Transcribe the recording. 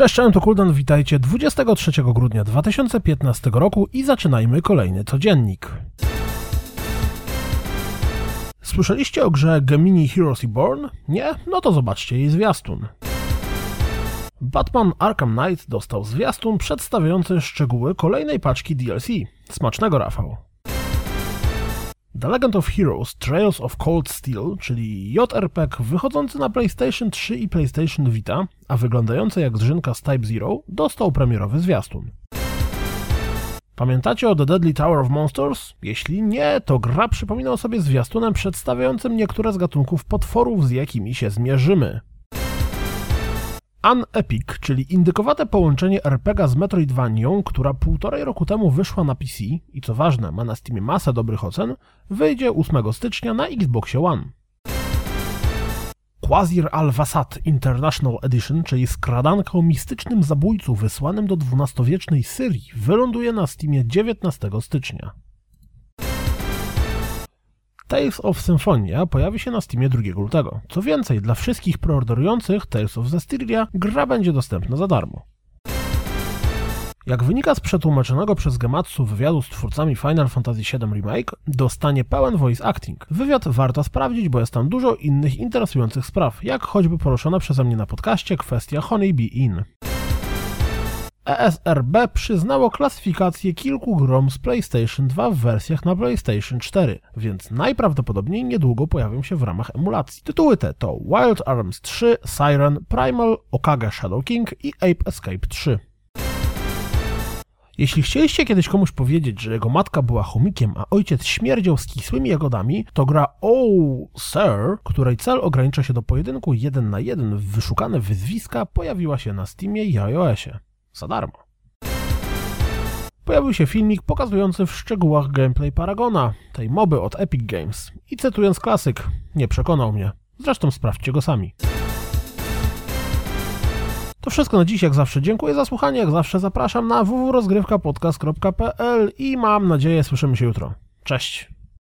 Cześć, cześć, to Kuldan, witajcie 23 grudnia 2015 roku i zaczynajmy kolejny codziennik. Słyszeliście o grze Gemini Heroes Reborn? Nie? No to zobaczcie jej zwiastun. Batman Arkham Knight dostał zwiastun przedstawiający szczegóły kolejnej paczki DLC. Smacznego, Rafał. The Legend of Heroes Trails of Cold Steel, czyli JRPG wychodzący na PlayStation 3 i PlayStation Vita, a wyglądający jak zrzynka z Type Zero, dostał premierowy zwiastun. Pamiętacie o The Deadly Tower of Monsters? Jeśli nie, to gra przypomina o sobie zwiastunem przedstawiającym niektóre z gatunków potworów, z jakimi się zmierzymy. Unepic, czyli indykowate połączenie RPGa z Metroidvanią, która półtorej roku temu wyszła na PC i co ważne, ma na Steamie masę dobrych ocen, wyjdzie 8 stycznia na Xbox One. Quasir al-Wasat International Edition, czyli skradanka o mistycznym zabójcu wysłanym do XII-wiecznej Syrii, wyląduje na Steamie 19 stycznia. Tales of Symphonia pojawi się na Steamie 2 lutego. Co więcej, dla wszystkich preorderujących Tales of Zestiria gra będzie dostępna za darmo. Jak wynika z przetłumaczonego przez Gematsu wywiadu z twórcami Final Fantasy VII Remake, dostanie pełen voice acting. Wywiad warto sprawdzić, bo jest tam dużo innych interesujących spraw, jak choćby poruszona przeze mnie na podcaście kwestia Honey Bee Inn. ESRB przyznało klasyfikację kilku grom z PlayStation 2 w wersjach na PlayStation 4, więc najprawdopodobniej niedługo pojawią się w ramach emulacji. Tytuły te to Wild Arms 3, Siren, Primal, Okage Shadow King i Ape Escape 3. Jeśli chcieliście kiedyś komuś powiedzieć, że jego matka była chomikiem, a ojciec śmierdział z kisłymi jagodami, to gra Oh Sir, której cel ogranicza się do pojedynku 1 na 1 w wyszukane wyzwiska, pojawiła się na Steamie i iOSie. Za darmo. Pojawił się filmik pokazujący w szczegółach gameplay Paragona, tej moby od Epic Games. I cytując klasyk, nie przekonał mnie. Zresztą sprawdźcie go sami. To wszystko na dziś, jak zawsze dziękuję za słuchanie, jak zawsze zapraszam na www.rozgrywkapodcast.pl i mam nadzieję słyszymy się jutro. Cześć!